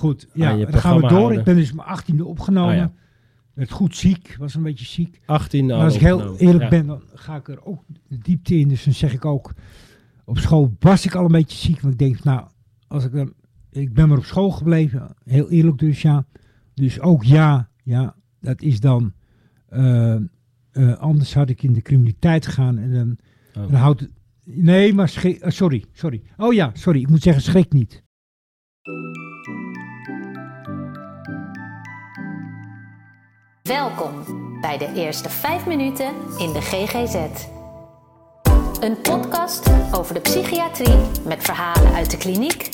Goed, ja, dan gaan we door. houden. Ik ben dus mijn achttiende opgenomen. Oh, ja. Werd goed ziek, was een beetje ziek. 18 Maar al als ik heel eerlijk Ja. ben, dan ga ik er ook de diepte in. Dus dan zeg ik ook, op school was ik al een beetje ziek. Want ik denk, nou, als ik dan, ik ben maar op school gebleven. Heel eerlijk dus, ja. Dus ook ja, ja, dat is dan, eh, eh, anders had ik in de criminaliteit gegaan. En dan, Oh. dan houdt het, nee, maar schrik, eh, sorry, sorry. Oh ja, sorry, ik moet zeggen, schrik niet. Welkom bij de eerste 5 minuten in de GGZ. Een podcast over de psychiatrie met verhalen uit de kliniek,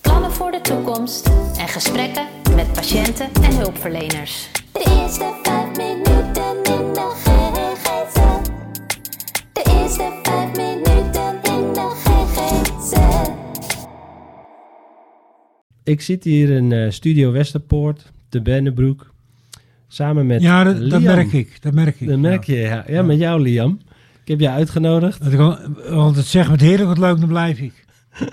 plannen voor de toekomst en gesprekken met patiënten en hulpverleners. De eerste vijf minuten in de GGZ. De eerste vijf minuten in de GGZ. Ik zit hier in eh, Studio Westerpoort, te Bennebroek. Samen met Ja, dat, merk ik, dat merk ik. Dat merk je, ja. Ja, met jou, Liam. Ik heb je uitgenodigd. Dat ik al- want het zegt met heerlijk wat leuk, dan blijf ik.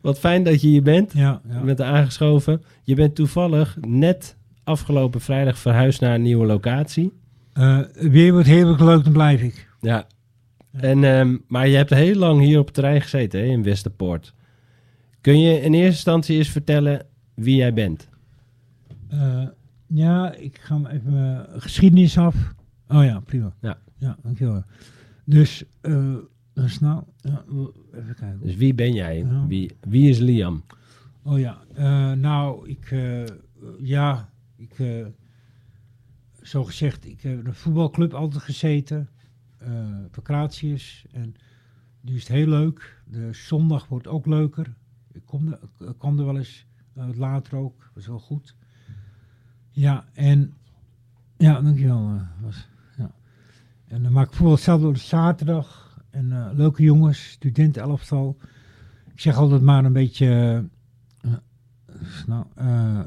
Wat fijn dat je hier bent. Ja, ja. Je bent aangeschoven. Je bent toevallig net afgelopen vrijdag verhuisd naar een nieuwe locatie. Eh, weer wat heerlijk leuk, dan blijf ik. Ja. En, ehm, maar je hebt heel lang hier op het terrein gezeten, hè, in Westerpoort. Kun je in eerste instantie eens vertellen wie jij bent? Eh, ja, ik ga even mijn geschiedenis af. Oh ja, prima. Ja. Ja, dankjewel. Dus, eh dat is nou, ja, even kijken. Dus wie ben jij? Ja. Wie, wie is Liam? Oh ja, eh, nou, ik, eh, ja, ik, eh, zo gezegd, ik heb in een voetbalclub altijd gezeten, eh Pacratius, en nu is het heel leuk. De zondag wordt ook leuker. Ik kom er, ik kwam er wel eens, eh, later ook, was wel goed. Ja, en, ja, dankjewel. eh, was, ja. En dan maak ik voetbal zelf op zaterdag, en eh, leuke jongens, studentenelftal. Ik zeg altijd maar een beetje... eh, nou, eh,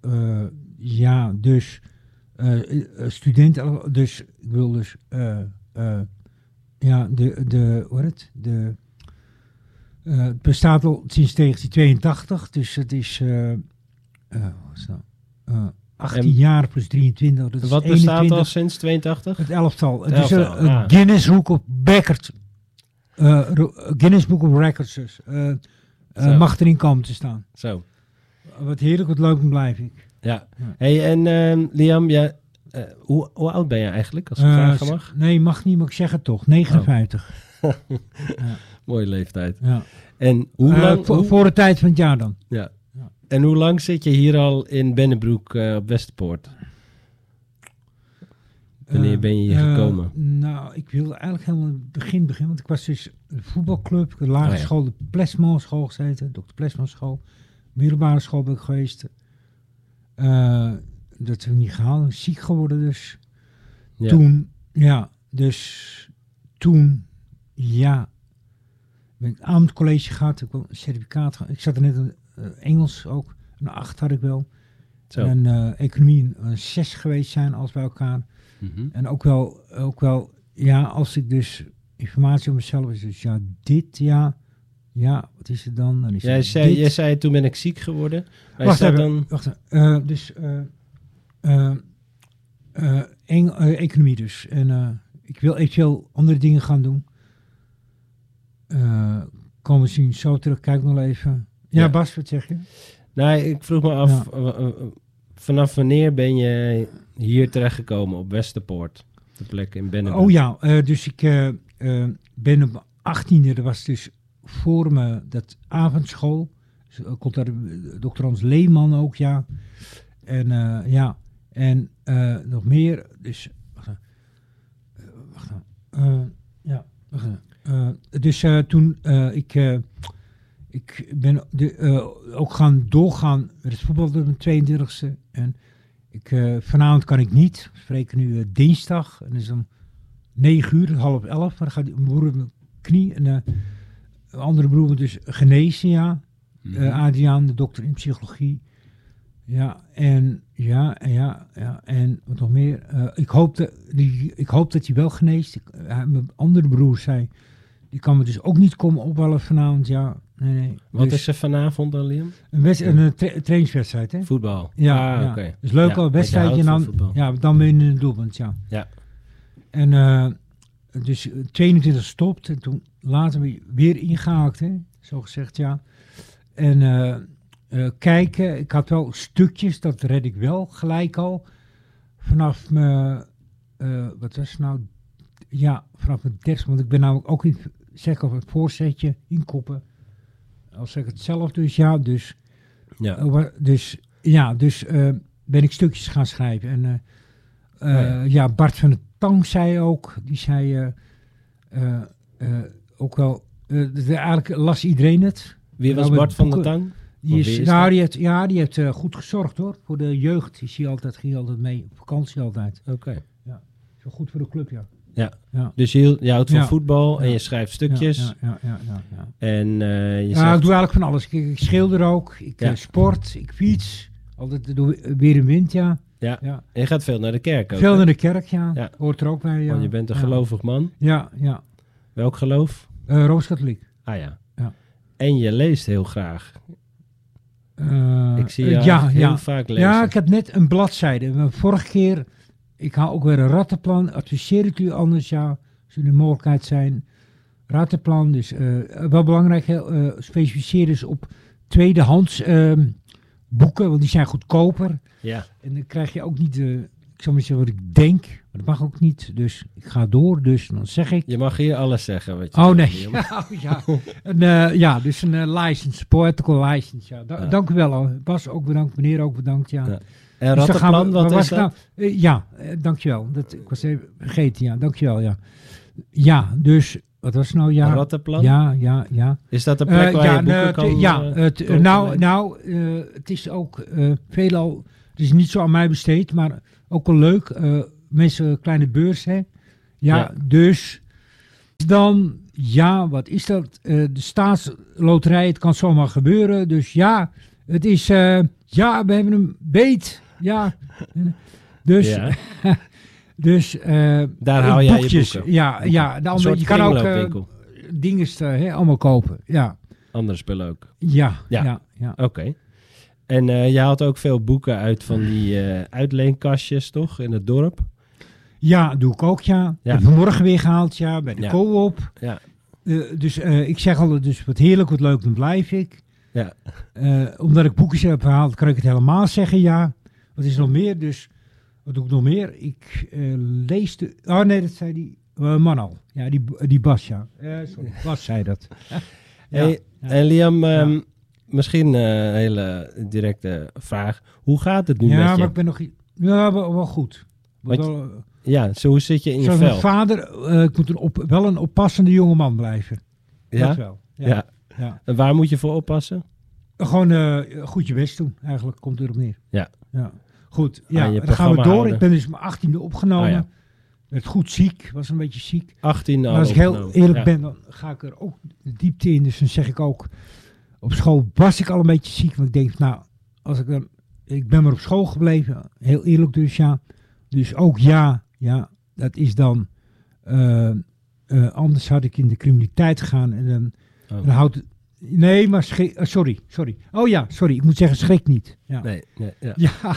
eh, ja, dus eh, eh, studenten, dus ik wil dus, eh, eh, ja, de, de, heet het? De, eh, het bestaat al sinds 1982, dus het is, eh, eh, wat is nou, eh, 18 En- jaar plus 23, dat is Wat bestaat 21. al sinds 82? Het elftal. Het, Het is een, ah. Guinness Book of Records. eh, Guinness Book of Records dus. Zo. mag erin komen te staan. Zo, Wat heerlijk, wat leuk, blijf ik. ja. Ja. Hey, en ehm, Liam, ja, hoe, hoe oud ben je eigenlijk, als ik vragen mag? Nee, mag niet, maar ik zeg het toch. 59. Mooie leeftijd. Ja. En hoe lang... voor, hoe- voor de tijd van het jaar dan. ja. En hoe lang zit je hier al in Bennebroek eh, op Westerpoort? Wanneer Eh, ben je hier eh, gekomen? nou, ik wilde eigenlijk helemaal het begin beginnen. Want ik was dus voetbalclub, de lagere Oh ja. school, de Plesman school gezeten. Dr. Plesman school. Middelbare school ben ik geweest. Dat heb ik niet gehaald. Ziek geworden dus. Ja. Toen, ja, dus toen, ja, ben ik aan het college gehad. Ik een certificaat. Ik zat er net Engels ook. Een acht had ik wel. Zo. En eh, economie een zes geweest zijn, als bij elkaar. Mhm. En ook wel, ook wel, ja, als ik dus informatie over mezelf is, dus ja, dit, ja, ja, wat is het dan? dan is Jij zei, dit. jij zei toen ben ik ziek geworden. Maar Wacht even, dan... wacht even. Eh, dus, eh, eh, eh, Eng- eh, economie dus. En eh, ik wil eventueel andere dingen gaan doen. Eh komen we zien zo terug. Kijk nog even. Ja, Ja. Bas, wat zeg je? Nou, ik vroeg me af, eh, eh, eh, vanaf wanneer ben je hier terechtgekomen op Westerpoort? De plek in Bennebroek. Oh ja, dus ik eh, ben op mijn achttiende, dat was dus voor me dat avondschool. Dus, komt daar dokter Hans Leeman ook, ja. En ja, en nog meer, dus, wacht. Eh, wacht. Eh, ja, wacht. Eh, dus toen ik, ik ben de, eh, ook gaan doorgaan met het voetbal tot mijn 32e. En ik, eh, vanavond kan ik niet. We spreken nu eh, dinsdag. En is om 9 uur, half 11. Maar dan gaat mijn broer met mijn knie. En een andere broer moet dus genezen, ja. Mhm. Adriaan, de dokter in psychologie. Ja, en ja, en ja, ja, en wat nog meer. Ik, hoop dat, die, ik hoop dat hij wel geneest. Ik, mijn andere broer zei, die kan me dus ook niet komen opbellen vanavond, ja. Nee, nee. Wat Dus is er vanavond dan, Liam? Een, een, eh, tra- trainingswedstrijd, hè? Voetbal. Ja, ah, ja. oké. Dus leuk Ja, al, wedstrijdje dan, ja, dan ben je in het doelpunt, ja. Ja. En eh, dus eh, 22 stopt en toen later weer- weer ingehaakt, hè? Zo gezegd, ja. En eh, eh, kijken, ik had wel stukjes, dat red ik wel gelijk al. Vanaf mijn, eh, wat was het nou? Ja, vanaf mijn dertigste, want ik ben namelijk ook in, zeg al, het voorzetje inkoppen. Als ik het zelf dus, ja, dus... Ja. Wa- dus ja, dus eh, ben ik stukjes gaan schrijven. En eh, eh, Oh ja. ja. Bart van der Tang zei ook, die zei eh, eh, eh, ook wel, eh, eigenlijk las iedereen het. Wie was Nou, met Bart van der boeken- Tang? Die is, nou, die heeft, ja, die heeft eh, goed gezorgd hoor. Voor de jeugd is hij altijd, ging hij altijd mee, op vakantie altijd. Oké. Zo goed voor de club, ja. Ja. Ja. Dus je, houdt van Ja. voetbal en je schrijft stukjes. Ja, ja, ja. En eh, je Ja, zegt... ik doe eigenlijk van alles. Ik, ik schilder ook, ik eh, sport, ik fiets. Altijd door weer en wind, ja. Ja. En je gaat veel naar de kerk ook. Veel hè? naar de kerk, ja. Hoort er ook bij, ja. Want je bent een gelovig man. Ja, ja. Welk geloof? Eh Rooms-Katholiek. Ah ja. Ja. En je leest heel graag. Eh, ik zie eh, je ja, heel ja. vaak lezen. ja, ik heb net een bladzijde. Vorige keer, ik haal ook weer een rattenplan. Adviseer ik u anders, ja. Als een mogelijkheid zijn. Rattenplan, dus eh, wel belangrijk, eh, specificeer dus op tweedehands ehm, boeken, want die zijn goedkoper. Ja. En dan krijg je ook niet, de ik zal maar zeggen wat ik denk, maar dat mag ook niet. Dus ik ga door, dus dan zeg ik. Je mag hier alles zeggen. Wat je Oh nee, oh, ja. Een, eh, ja, dus een eh, license, poetical license. Ja. Da- Ja. Dank u wel. Bas ook bedankt, meneer ook bedankt. Ja. Ja. En Dus gaan we- rattenplan, wat is was dat? nou? Eh, ja, eh, dankjewel. Dat, ik was even vergeten, ja. Dankjewel, ja. Ja, dus, wat was nou? Ja, Een rattenplan? ja, ja, ja. Is dat de plek Eh, waar ja, je boeken kan ja, eh, het, eh, kopen? nou, nou eh, het is ook eh, veelal, het is niet zo aan mij besteed, maar ook wel leuk. eh, mensen, kleine beurs, hè. Ja, Ja. dus dan, ja, wat is dat? Eh, de staatsloterij, het kan zomaar gebeuren. Dus ja, het is, eh, ja, we hebben hem beet. Ja, dus, Ja. dus eh, Daar haal jij je boekjes, boeken. Ja, ja, je kan ook eh, dingen hè, allemaal kopen. Ja, Andere spullen ook. ja, Ja. ja, ja. Oké. En eh je haalt ook veel boeken uit van die eh, uitleenkastjes, toch? In het dorp. Ja, doe ik ook, ja. Ja. Heb vanmorgen weer gehaald, ja, bij de Ja. co-op. Ja. Eh, dus eh, ik zeg altijd, dus wat heerlijk, wat leuk, dan blijf ik. Ja. Eh, omdat ik boekjes heb gehaald, kan ik het helemaal zeggen, ja. Wat is nog meer? Dus, wat doe ik nog meer? Ik eh, lees de... Oh nee, dat zei die eh, man al. Ja, die, die Bas, ja. Eh, sorry, Bas zei dat. ja. Hey, ja. En Liam, ehm, misschien een hele directe vraag. Hoe gaat het nu ja, met je? maar ik ben nog... Ja, wel, wel goed. Wat- Wel, Ja, zo hoe zit je in je Zoals mijn vel? vader, ik moet een op, wel een oppassende jongeman blijven. Dat Ja? wel. Ja. Ja. ja. En waar moet je voor oppassen? Gewoon goed je best doen, eigenlijk, komt erop neer. Ja. ja. Goed, ja, dan gaan we door. houden. Ik ben dus mijn achttiende opgenomen. Ah. Werd goed ziek, was een beetje ziek. 18 Maar al als ik heel eerlijk Ja. ben, dan ga ik er ook de diepte in. Dus dan zeg ik ook, op school was ik al een beetje ziek. Want ik denk, nou, als ik dan, ik ben maar op school gebleven. Heel eerlijk dus, ja. Dus ook ja, ja, dat is dan, eh, eh, anders had ik in de criminaliteit gegaan. En dan, Oh. dan houdt het, nee, maar schrik, eh, sorry, sorry. Oh ja, sorry, ik moet zeggen schrik niet. Ja. Nee, nee, ja. Ja,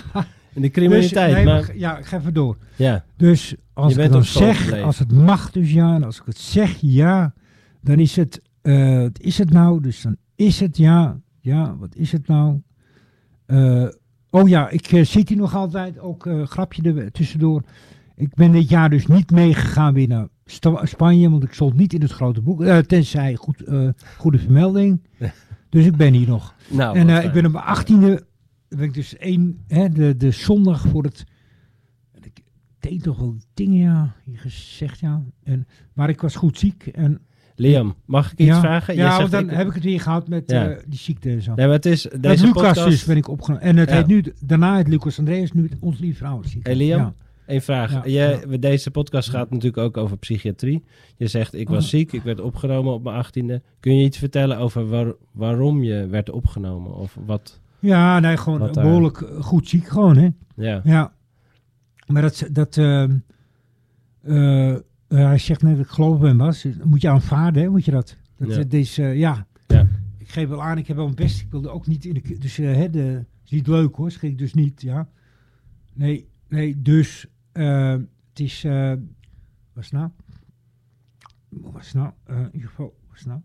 In de criminaliteit, dus, nee, maar... ja, ik ga even door. Ja, Dus als Je ik het zeg, gebleven. als het mag dus ja, en als ik het zeg ja, dan is het, wat is het nou? Dus dan is het ja, ja, wat is het nou? Eh, oh ja, ik eh, zit hier nog altijd, ook grapje er tussendoor. Ik ben dit jaar dus niet meegegaan weer naar Sta- Spanje, want ik stond niet in het grote boek, tenzij goed, goede vermelding. Dus ik ben hier nog. nou, En ik ben op mijn achttiende, ben ik dus één, hè, de, de zondag voor het, ik deed toch wel dingen, ja, gezegd, ja. En, maar ik was goed ziek. En, Liam, mag ik iets ja, vragen? Ja, want dan ik- heb ik het weer gehad met Ja. eh, die ziekte en zo. Nee, maar het is... Met Deze Lucas podcast... dus ben ik opgenomen. En het Ja. heet nu, daarna het Lucas Andreas, nu het Ons Lieve Vrouw. Hey, Liam? Eén vraag. We- Deze podcast gaat natuurlijk ook over psychiatrie. Je zegt, ik was Oh. ziek, ik werd opgenomen op mijn achttiende. Kun je iets vertellen over waar- waarom je werd opgenomen? Of wat? Ja, nee, gewoon Wat behoorlijk eh, goed ziek gewoon, hè. Ja, Ja. Maar dat, dat ehm, eh, eh, hij zegt net dat ik geloof ben was. Dat moet je aanvaarden, hè, moet je dat. Dat Ja. eh, ja. Ja. Ik geef wel aan, ik heb wel mijn best. Ik wilde ook niet in de... Dus hè, de, is niet leuk hoor, schrik dus niet, ja. Nee, nee, dus het is... wat is nou? Wat is nou? In ieder geval, wat is het nou?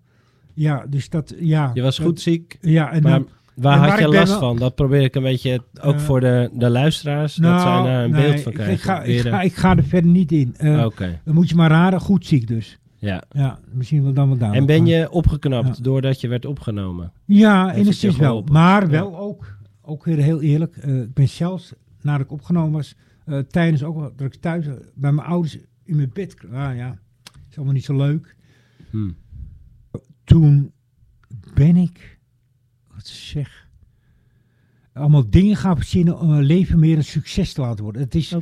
Ja, dus dat, ja. Je was goed ziek, Ja, en maar dan... waar had je last wel- van? Dat probeer ik een beetje, ook Eh, voor de, de luisteraars, dat zij daar een nee, beeld van krijgen. Ik ga, ik, ga, ik ga er verder niet in. Eh, Oké, Dan moet je maar raden, goed ziek dus. ja. Ja, misschien wel dan wel daar. En ben je opgeknapt Ja. doordat je werd opgenomen? Ja, enigszins wel. Maar Ja. wel ook, ook weer heel eerlijk. eh, ik ben zelfs, nadat ik opgenomen was, tijdens ook wel dat ik thuis bij mijn ouders in mijn bed. Ah ja, is allemaal niet zo leuk. Hm. Toen ben ik, wat zeg, allemaal dingen gaan verzinnen om mijn leven meer een succes te laten worden. Het is.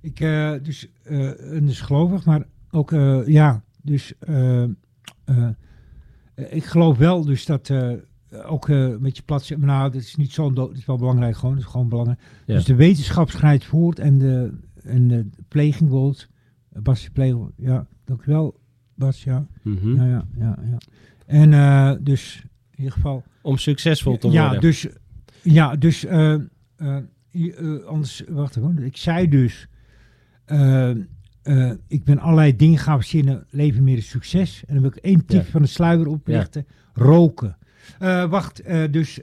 Ik, eh, dus, eh, en dus gelovig, maar ook, eh, ja, dus, ik geloof wel dus dat, ook eh, een beetje plat maar nou, dat is niet zo, dat is wel belangrijk gewoon, dat is gewoon belangrijk. Ja. Dus de wetenschap schrijft voort en de, en de pleging wordt, Bas, je pleging, ja, dankjewel, Bas, ja, Mhm. ja, ja, ja, ja. En eh, dus, ieder geval, Om succesvol te ja, worden. dus, ja, dus eh, je- eh, anders, wacht even, ik zei dus, ik ben allerlei dingen gaan verzinnen, leven meer succes. En dan wil ik één tip Ja. van de sluier oplichten, roken. Wacht, dus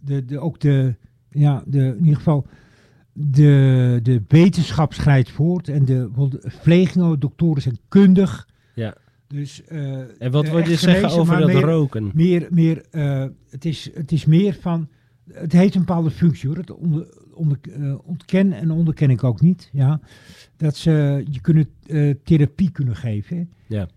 de, de, ook de, ja, de, in ieder geval, de, de wetenschap schrijft voort en de, de verplegingen, doktoren zijn kundig. Ja. Dus, eh, En wat wil je zeggen genezen, over dat meer- roken? meer, meer eh, het, is, het is meer van, het heeft een bepaalde functie hoor. Het onder, onder, eh, ontken en onderken ik ook niet. Ja. Dat ze je kunnen therapie kunnen geven. hè. Ja.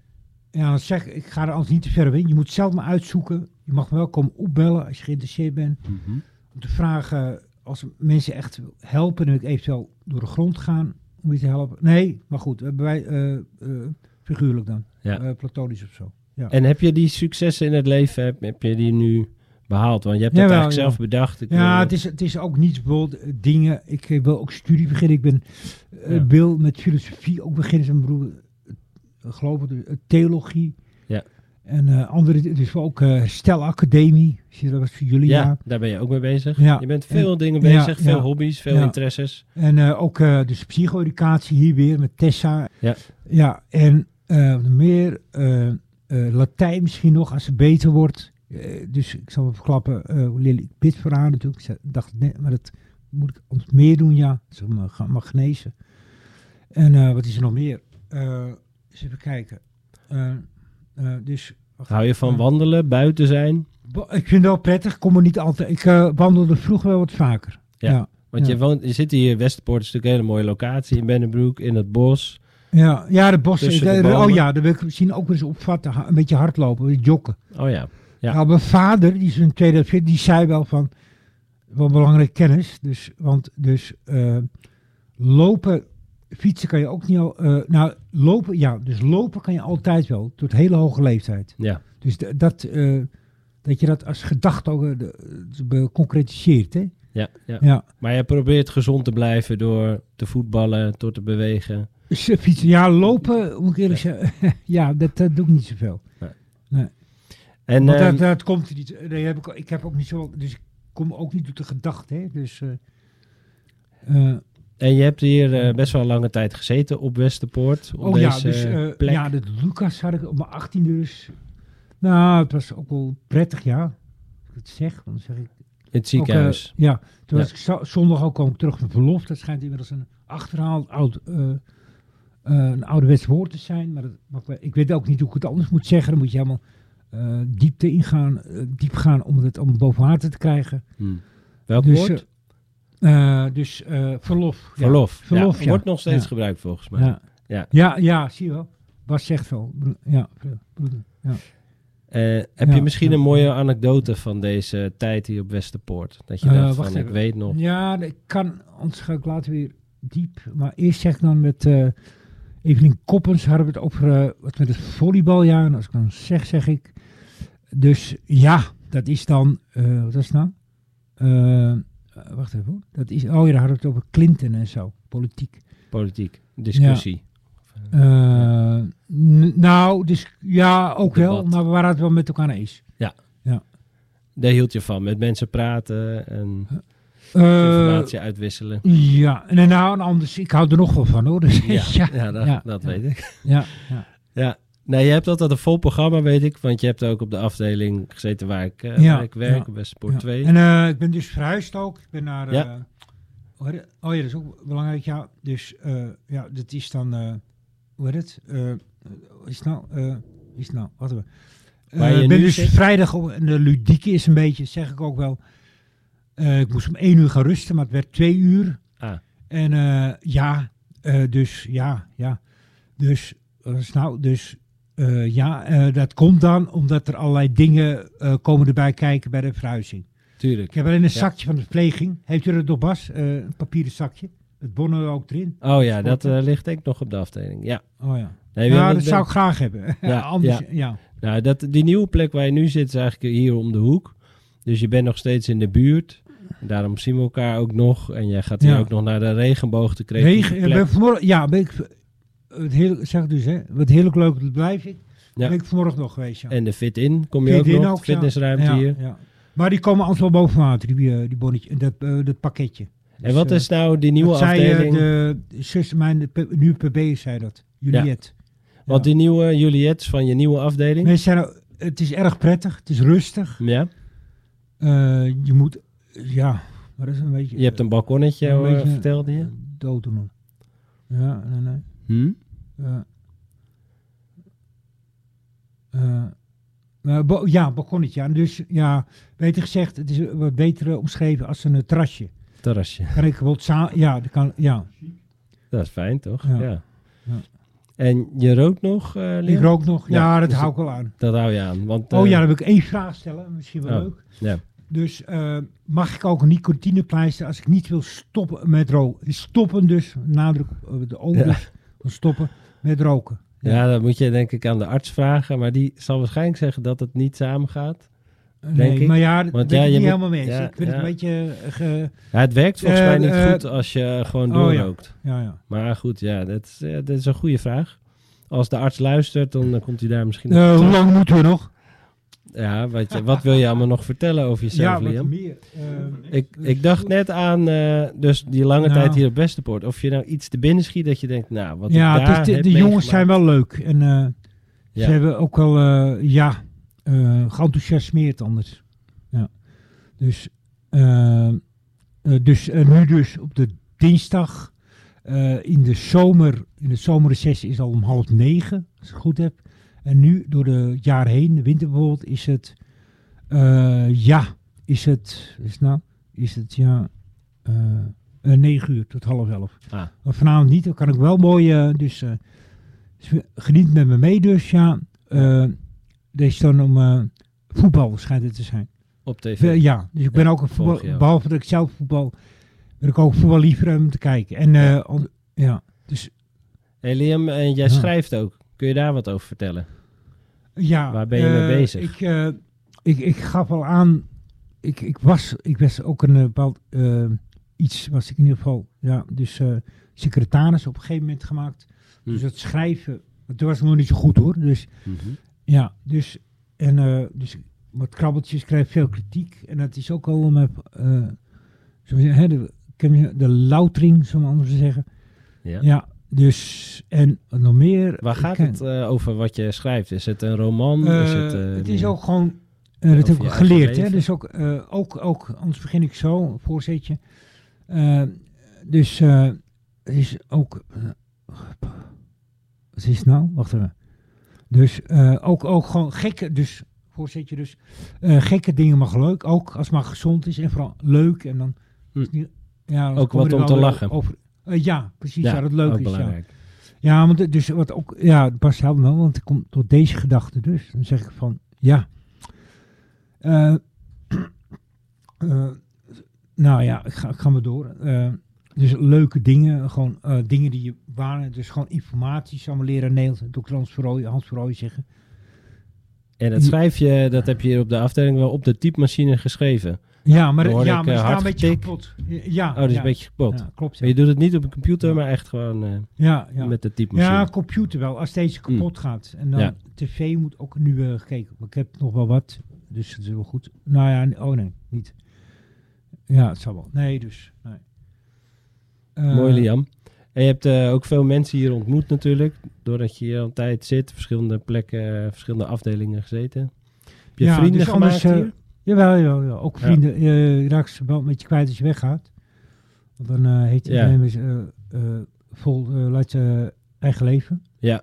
Ja, zeg ik, ga er anders niet te ver in. Je moet zelf maar uitzoeken. Je mag me wel komen opbellen als je geïnteresseerd bent. Mhm. Om te vragen, als mensen echt helpen, wil ik eventueel door de grond gaan om je te helpen. Nee, maar goed, hebben wij figuurlijk dan. Ja. Eh, platonisch of zo. Ja. En heb je die successen in het leven, heb, heb je die nu behaald? Want je hebt dat eigenlijk ja. zelf bedacht. Ik Ja, het is, het is ook niet bijvoorbeeld eh, dingen. Ik eh, wil ook studie beginnen. Ik ben wil met filosofie ook beginnen. Zijn broer, uh, geloof ik, theologie. Ja. En andere, dus ook Stelacademie. Zie je, Dat was voor jullie ja, daar ben je ook mee bezig. Ja. Je bent veel En- dingen ja, bezig, veel hobby's, veel Ja. interesses. En ook dus psycho-educatie hier weer met Tessa. Ja. Ja, en meer eh, eh, Latijn misschien nog als het beter wordt. Eh, dus ik zal me verklappen, eh Lily, ik bid voor haar natuurlijk. Ik dacht, nee, maar dat moet ik ons meer doen, ja. Zeg maar, ga- mag genezen. En eh, wat is er nog meer? Eh, eens even kijken. Eh, eh, dus, Hou je van wandelen, buiten zijn? Ik vind het wel prettig, ik kom er niet altijd. Ik eh, wandelde vroeger wel wat vaker. Ja. ja. Want Ja. je, woont, je zit hier, Westerpoort is natuurlijk een hele mooie locatie in Bennebroek, in het bos. Ja, ja de bossen. De de- oh ja, dat wil ik misschien ook eens opvatten. Een beetje hardlopen, een beetje joggen. Oh ja, Ja. Nou, mijn vader, die is in 2014, die zei wel van, wel belangrijke kennis. Dus, want dus eh, lopen, fietsen kan je ook niet al, eh, nou lopen, ja, dus lopen kan je altijd wel, tot hele hoge leeftijd. ja. Dus dat, eh, dat je dat als gedachte ook concretiseert, hè. Ja, ja. Ja. Maar je probeert gezond te blijven door te voetballen, door te bewegen. Dus, fietsen, ja, lopen, moet ik eerlijk zeggen, ja, dat, dat doe ik niet zoveel. En Want ehm, dat, dat komt er niet. Nee, heb ik, ik heb ook niet zo. Dus ik kom ook niet door de gedachte. Hè? Dus. eh, eh, En je hebt hier eh, best wel lange tijd gezeten op Westerpoort. Op oh ja, deze dus. eh, plek. ja, dat Lucas had ik op mijn 18 dus. Nou, het was ook wel prettig, ja. Als ik het zeg, dan zeg ik. het ziekenhuis. Ook, ja, toen Ja. was ik zo- zondag ook kwam ik terug van verlof. Dat schijnt inmiddels een achterhaald oud. Eh, een ouderwets woord te zijn, maar, dat, ik weet ook niet hoe ik het anders moet zeggen. Dan moet je helemaal eh, diepte ingaan, eh, diep gaan om het om boven water te krijgen. Hm. Welk Dus, woord? dus verlof. ja. Verlof. verlof, ja. ja. Wordt nog steeds gebruikt volgens mij. Ja. Ja. Ja. Zie je wel. Bas zegt wel. Ja, broeder. Heb je misschien een mooie anekdote van deze tijd hier op Westerpoort? Dat je dacht van, ik weet nog. ja, ik kan, anders ga ik later weer diep. Maar eerst zeg ik dan met Evelien Koppens hadden we het over eh, wat met het volleybaljaar. En als ik dan zeg, zeg ik. Dus ja, dat is dan, eh, wat is het nou? Eh, wacht even. hoor. Dat is, oh ja, daar hadden we het over Clinton en zo, politiek. Politiek, discussie. Nou, dus ja, ook wel, maar we waren het wel met elkaar eens. Daar hield je van, met mensen praten en informatie uitwisselen. ja, en nou, en anders, ik hou er nog wel van hoor. Dus, Ja, ja, ja, dat, ja, dat weet ik. ja, ja. Ja. Nee, je hebt altijd een vol programma, weet ik. Want je hebt ook op de afdeling gezeten waar ik, eh, Ja, waar ik werk, bij Sport Ja. 2. En eh, ik ben dus verhuisd ook. Ik ben naar... eh, oh ja, dat is ook belangrijk. Ja, dus eh, ja, dat is dan... eh, hoe heet het? Eh, is het nou? Eh, is het nou? Wat hebben we? Eh, ik ben dus zit? vrijdag op, en de ludieke is een beetje, zeg ik ook wel. Eh, ik moest om één uur gaan rusten, maar het werd twee uur. Ah. En eh, ja, eh, dus ja, ja. Dus, nou, dus ja, dat komt dan omdat er allerlei dingen komen erbij kijken bij de verhuizing. Tuurlijk. Ik heb alleen een Ja. zakje van de verpleging. Heeft u dat nog, Bas? Een papieren zakje. Het bonnen ook erin. Oh ja, dat ligt ik nog op de afdeling. Ja. Oh ja. Nee, ja, hebben- dat zou ik graag hebben. Ja, Anders, ja. ja. Nou, dat, die nieuwe plek waar je nu zit is eigenlijk hier om de hoek. Dus je bent nog steeds in de buurt. Daarom zien we elkaar ook nog. En jij gaat hier Ja. ook nog naar de regenboog te creatieve Regen, ben vanmorgen, ja, ben ik, het heel, zeg dus, hè, wat heerlijk leuk blijf ik. Ja. Ben ik vanmorgen nog geweest, ja. En de Fit In kom je Fit ook in nog. ook, fitnessruimte hier. Maar die komen anders wel boven water, die, eh, die bonnetje, dat, eh, dat pakketje. En Dus, wat eh, is nou die nieuwe dat zei, eh, afdeling? de zus, mijn nu PB zei dat. Juliette. Want die nieuwe Juliette is van je nieuwe afdeling? Zijn, ook- het is erg prettig, het is rustig. Ja. Eh, je moet, ja, maar dat is een beetje... Je hebt een balkonnetje, Een eh, beetje- vertelde je. dood doen. Ja, nee, nee. Hm? Ja. Eh, maar bo- ja, balkonnetje. En Dus ja, beter gezegd, het is wat beter eh, omschreven als een eh, terrasje. Terrasje. Kan ik bijvoorbeeld ja, dat kan, ja. Dat is fijn, toch? Ja. Ja. Ja. En je rookt nog, eh Ik rook nog, ja, Ja, dat dus hou ik wel aan. Dat hou je aan. Want, oh eh, ja, dan wil ik één vraag stellen, misschien wel Oh. leuk. ja. Dus eh, mag ik ook een nicotinepleister als ik niet wil stoppen met roken? Stoppen dus, nadruk op eh, de O Ja. dus, stoppen met roken. Ja, dat moet je denk ik aan de arts vragen. Maar die zal waarschijnlijk zeggen dat het niet samengaat. Nee, Denk ik. maar ja, dat ben ja, ik niet helemaal mee eens. ja, ik vind ja. het een beetje... eh, ge- Ja, het werkt volgens Eh, mij niet eh, goed als je gewoon oh ja. doorrookt. ja, ja. Maar goed, ja, dat is, eh, dat is een goede vraag. Als de arts luistert, dan eh, komt hij daar misschien Eh, hoe lang moeten we nog? Ja, wat, je, wat wil je allemaal nog vertellen over jezelf, ja, Liam? meer. Eh, Ik, ik dacht net aan eh, dus die lange Nou. tijd hier op Westerpoort. Of je nou iets te binnen schiet dat je denkt, nou, wat ja, daar het is, de, de jongens zijn wel leuk. En eh, Ja. ze hebben ook wel, ja, geenthousiasmeerd anders. Ja. Dus, dus nu dus op de dinsdag in de zomer, in de zomerrecessie is al om half negen, als ik het goed heb. En nu door de jaar heen, de winter bijvoorbeeld, is het, eh, ja, is het, is het nou, is het ja, eh, eh, negen uur tot half elf. Ah. Maar vanavond niet, dan kan ik wel mooi, eh, dus, eh, dus geniet met me mee dus, ja. Eh is dan om eh, voetbal schijnt het te zijn. Op tv. Eh, ja, dus ik ben Ja, ook een voetbal, behalve dat ik zelf voetbal, ben ik ook voetbal liever om te kijken. En eh, on- ja, dus Hey Liam, en jij Ja. schrijft ook. Kun je daar wat over vertellen? ja. Waar ben je mee eh, bezig? Ik, eh, ik, ik gaf al aan, ik, ik was, ik was ook een eh, bepaald, iets was ik in ieder geval, ja, dus secretaris op een gegeven moment gemaakt. Hm. Dus dat schrijven, toen was ik nog niet zo goed hoor. Dus Ja, dus, en, dus wat krabbeltjes krijg veel kritiek. En dat is ook al met, eh zo zeggen, hè, de, de loutering, zullen we anders zeggen. Ja. Ja, dus, en nog meer. Waar gaat het eh, over wat je schrijft? Is het een roman? eh, is het, eh, het is ook gewoon, eh, dat heb ik geleerd. Hè, dus ook, eh, ook, ook, anders begin ik zo, voorzetje. Eh, dus eh, het is ook, eh, wat is het nou? Wacht even. Dus eh, ook, ook gewoon gekke, dus voorzetje, dus eh, gekke dingen mag leuk. Ook als het maar gezond is en vooral leuk. En dan Hm. ja, dan Ook wat om te lachen. Over, eh, ja, precies. Ja, dat leuk is. Ja. belangrijk. Ja, want het- dus wat ook, ja, past helemaal wel, want ik kom tot deze gedachte dus. Dan zeg ik van, ja. eh, eh, nou ja, ik ga, ik ga maar door. Eh, dus leuke dingen, gewoon eh, dingen die je waren, dus gewoon informatie, zou mijn leraar Nederlands, Dr. Hans Verrooy, Hans Verrooy zeggen. En dat schrijf je, dat heb je hier op de afdeling wel op de typemachine geschreven. Ja, maar, ja, ik, maar eh, het is hard een beetje kapot. Ja, Oh, dat is ja, een beetje kapot. Ja, klopt. Maar Ja, je doet het niet op een computer, maar echt gewoon eh, ja, ja. met de typemachine. Ja, computer wel, als deze kapot gaat. En dan tv moet ook nu eh, gekeken. Maar ik heb nog wel wat. dus dat is wel goed. Nou ja, oh nee, niet. Ja, het zal wel. Nee, dus. Nee. Eh, Mooi, Liam. En je hebt eh, ook veel mensen hier ontmoet natuurlijk. Doordat je hier al een tijd zit. Verschillende plekken, eh, verschillende afdelingen gezeten. Heb je vrienden dus gemaakt anders, eh, hier? Jawel, jawel, jawel. ook vrienden. eh, je raakt ze wel een beetje kwijt als je weggaat. Want dan eh heet iedereen weer, eh, eh, vol, eh, laat je eigen leven. Ja.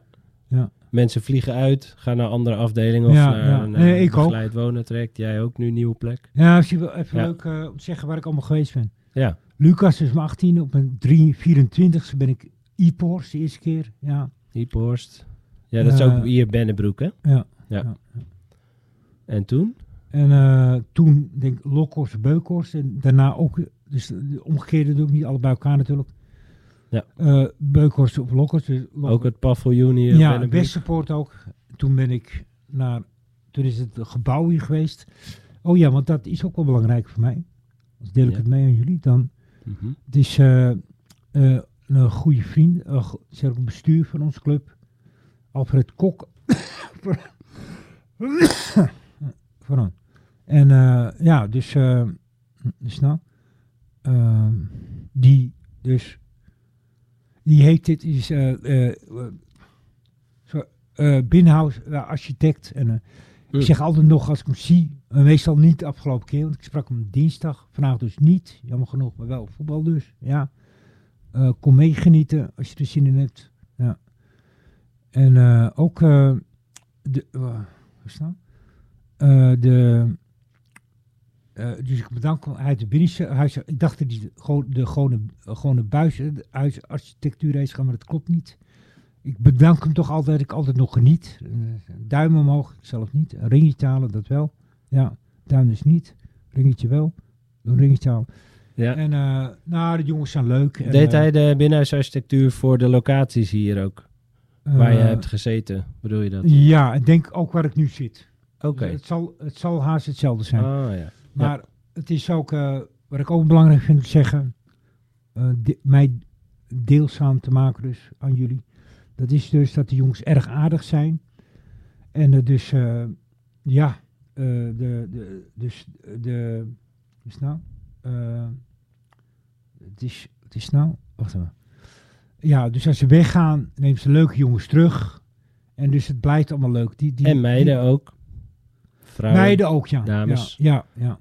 Ja. Mensen vliegen uit, gaan naar andere afdelingen of Ja, naar ja. Nee, eh, ook. begeleid wonen trekt. Jij ook nu een nieuwe plek. Ja, misschien wel even Ja. leuk eh, om te zeggen waar ik allemaal geweest ben. Ja, Lucas is mijn 18 op mijn 3, 24ste ben ik IPORS de eerste keer. Ja, Iephorst. Ja, dat is Eh, ook hier Bennebroek, hè? Ja. ja. En toen? En eh, toen denk ik Lokhorst, Beukhorst en daarna ook, dus de omgekeerde doe ik niet alle bij elkaar natuurlijk. Ja. Eh, Beukhorst of Lokhorst. Dus Ook het paviljoen hier ja. Westerpoort ook. Toen ben ik naar, toen is het gebouw hier geweest. Oh ja, want dat is ook wel belangrijk voor mij. Als deel ik Ja. het mee aan jullie, dan Mhm. Het is eh, een goede vriend, uh, zeg ook een bestuur van onze club. Alfred Kok. Pardon. En eh, ja, dus, eh, dus nou, ehm, die dus, die heeft dit, is eh eh, eh, architect. En ik zeg altijd nog als ik hem zie, en meestal niet de afgelopen keer, want ik sprak hem dinsdag, vandaag dus niet, jammer genoeg, maar wel voetbal dus, ja. Kom meegenieten als je er zin in hebt, ja. En eh, ook, de, uh, wat is nou? De, eh, dus ik bedank hem uit de binnenste huis. Ik dacht dat hij de, gewoon de gewone, gewone buis, eh, de huisarchitectuur heeft gaan, maar dat klopt niet. Ik bedank hem toch altijd, ik altijd nog geniet. Eh, duim omhoog, ik zelf niet. Een ringetje halen, dat wel. Ja, duim dus niet. Ringetje wel. Een ringetje halen. Ja. En eh, nou, de jongens zijn leuk. En, Deed eh, hij de binnenhuisarchitectuur voor de locaties hier ook? waar je eh, hebt gezeten, bedoel je dat? Ja, ik denk ook waar ik nu zit. Oké. Dus het, zal, het zal haast hetzelfde zijn. Ah ja. Maar het is ook, eh, wat ik ook belangrijk vind te zeggen, eh, de- mij deelzaam te maken dus aan jullie. Dat is dus dat de jongens erg aardig zijn. En eh, dus, eh, ja, de, de, dus de, wat is het nou? Het is, het is nou, wacht even. Ja, dus als ze weggaan, nemen ze leuke jongens terug. En dus het blijft allemaal leuk. Die, die, en meiden die- ook. Vrouwen. Meiden ook, ja. dames. Ja, ja, ja.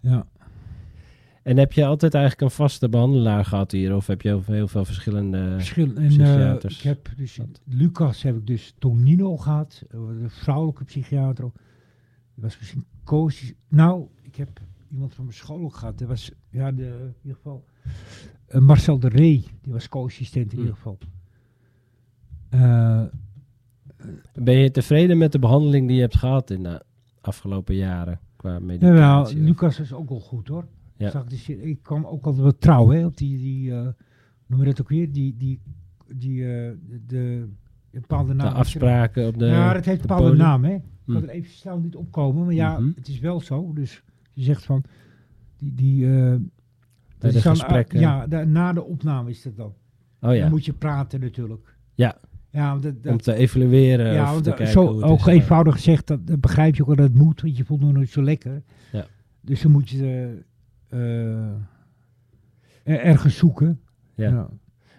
Ja. En heb je altijd eigenlijk een vaste behandelaar gehad hier? Of heb je heel, heel veel verschillende... verschil. En eh, psychiaters. ik heb dus Lucas heb ik dus Tonino gehad, eh, de vrouwelijke psychiater. ook. Die was misschien coach. Nou, ik heb iemand van mijn school ook gehad. Dat was ja, de, in ieder geval eh, Marcel de Ree. Die was co-assistent in Hm. ieder geval. Eh, Ben je tevreden met de behandeling die je hebt gehad in de afgelopen jaren? Qua medicatie? Lucas is ook wel goed hoor. Ja. Zag dus, ik kwam ook altijd wel trouw hè, op die, die eh, noem je dat ook weer, die, die, die eh, de, de bepaalde de naam. afspraken op de ja, dat heeft de een bepaalde podium? naam, hè. Ik Hm. kan er even snel niet opkomen, maar ja, Mhm. het is wel zo. Dus je zegt van, die, die eh, Bij dat de is dan, gesprekken. ja, na de opname is dat dan. Oh ja, Dan moet je praten natuurlijk. Ja. Dat, om te evalueren ja, of te kijken zo, hoe ook eenvoudig gezegd, dat, dat begrijp je ook wel dat het moet, want je voelt nog nooit zo lekker. Ja. Dus dan moet je er- ergens zoeken. Ja.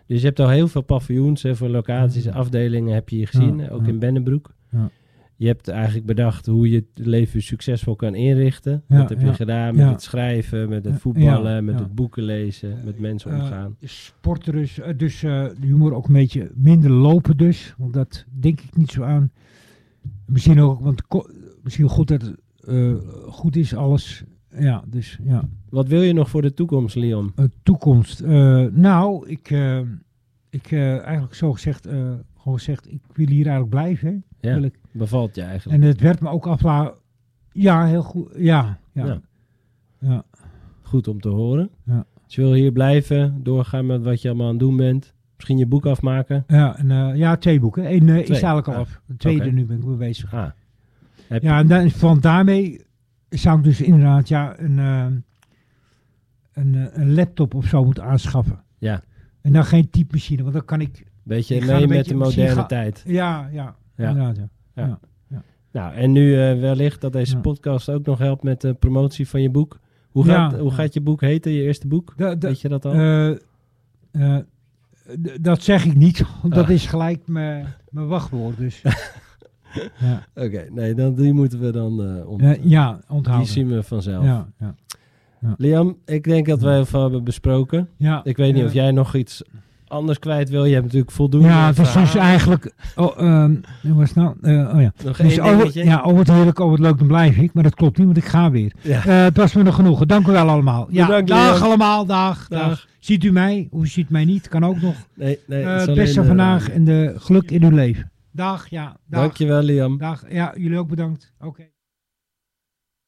Dus je hebt al heel veel paviljoens en voor locaties afdelingen heb je hier gezien, ook in Bennebroek. Ja. Je hebt eigenlijk bedacht hoe je het leven succesvol kan inrichten. Ja, dat heb je ja, gedaan met ja. het schrijven, met het voetballen, met het boeken lezen, met mensen Eh, omgaan. sporten dus, eh, dus eh, de humor ook een beetje minder lopen dus, want dat denk ik niet zo aan. Misschien ook, want misschien goed dat het eh, goed is alles. Ja, dus ja. Wat wil je nog voor de toekomst, Leon? Eh, toekomst. Eh, nou, ik, eh, ik eh, eigenlijk zo gezegd, eh, gewoon gezegd, ik wil hier eigenlijk blijven. Wil ik. Bevalt je eigenlijk? En het werd me ook afla. Ja, heel goed. Ja, ja. Ja. ja. Goed om te horen. Ja. Dus je wil hier blijven, doorgaan met wat je allemaal aan het doen bent. Misschien je boek afmaken. Ja, en, eh, ja twee boeken. Eén eh, is eigenlijk al Ah, af. De tweede nu ben ik mee bezig. Ah. Heb Ja, en dan, van daarmee zou ik dus inderdaad ja, een, eh, een, een laptop of zo moeten aanschaffen. Ja, En dan geen typemachine, want dan kan ik... beetje Ik mee met beetje- de moderne ga- tijd. Ja, ja, Ja. inderdaad. Ja. Ja. Nou, en nu eh, wellicht dat deze podcast ook nog helpt met de promotie van je boek. Hoe gaat, hoe gaat je boek heten, je eerste boek? Da- da- Weet je dat al? Eh, eh, dat zeg ik niet, want dat Ah. is gelijk mijn mijn wachtwoord. Dus. ja. Oké, nee, dan, die moeten we dan ont- ja, Die onthouden. zien we vanzelf. Ja, ja. Liam, ik denk dat wij veel hebben besproken. ja. Ik weet niet of jij nog iets anders kwijt wil. Je hebt natuurlijk voldoende Ja, het was dus eigenlijk. Oh, ehm, hoe was het nou? Eh, oh ja. Nog Dus, oh, ja, oh, wat heerlijk, oh, wat leuk, dan blijf ik. Maar dat klopt niet, want ik ga weer. Ja. Eh, het was me nog genoegen. Dank u wel allemaal. Ja, Bedankt, dag allemaal, dag, dag. Dag. Ziet u mij? Of ziet mij niet? Kan ook nog. Nee, nee, het is het alleen, beste vandaag en de geluk in uw leven. Dag, ja. Dag. Dankjewel, Liam. Dag. Ja, jullie ook bedankt. Oké.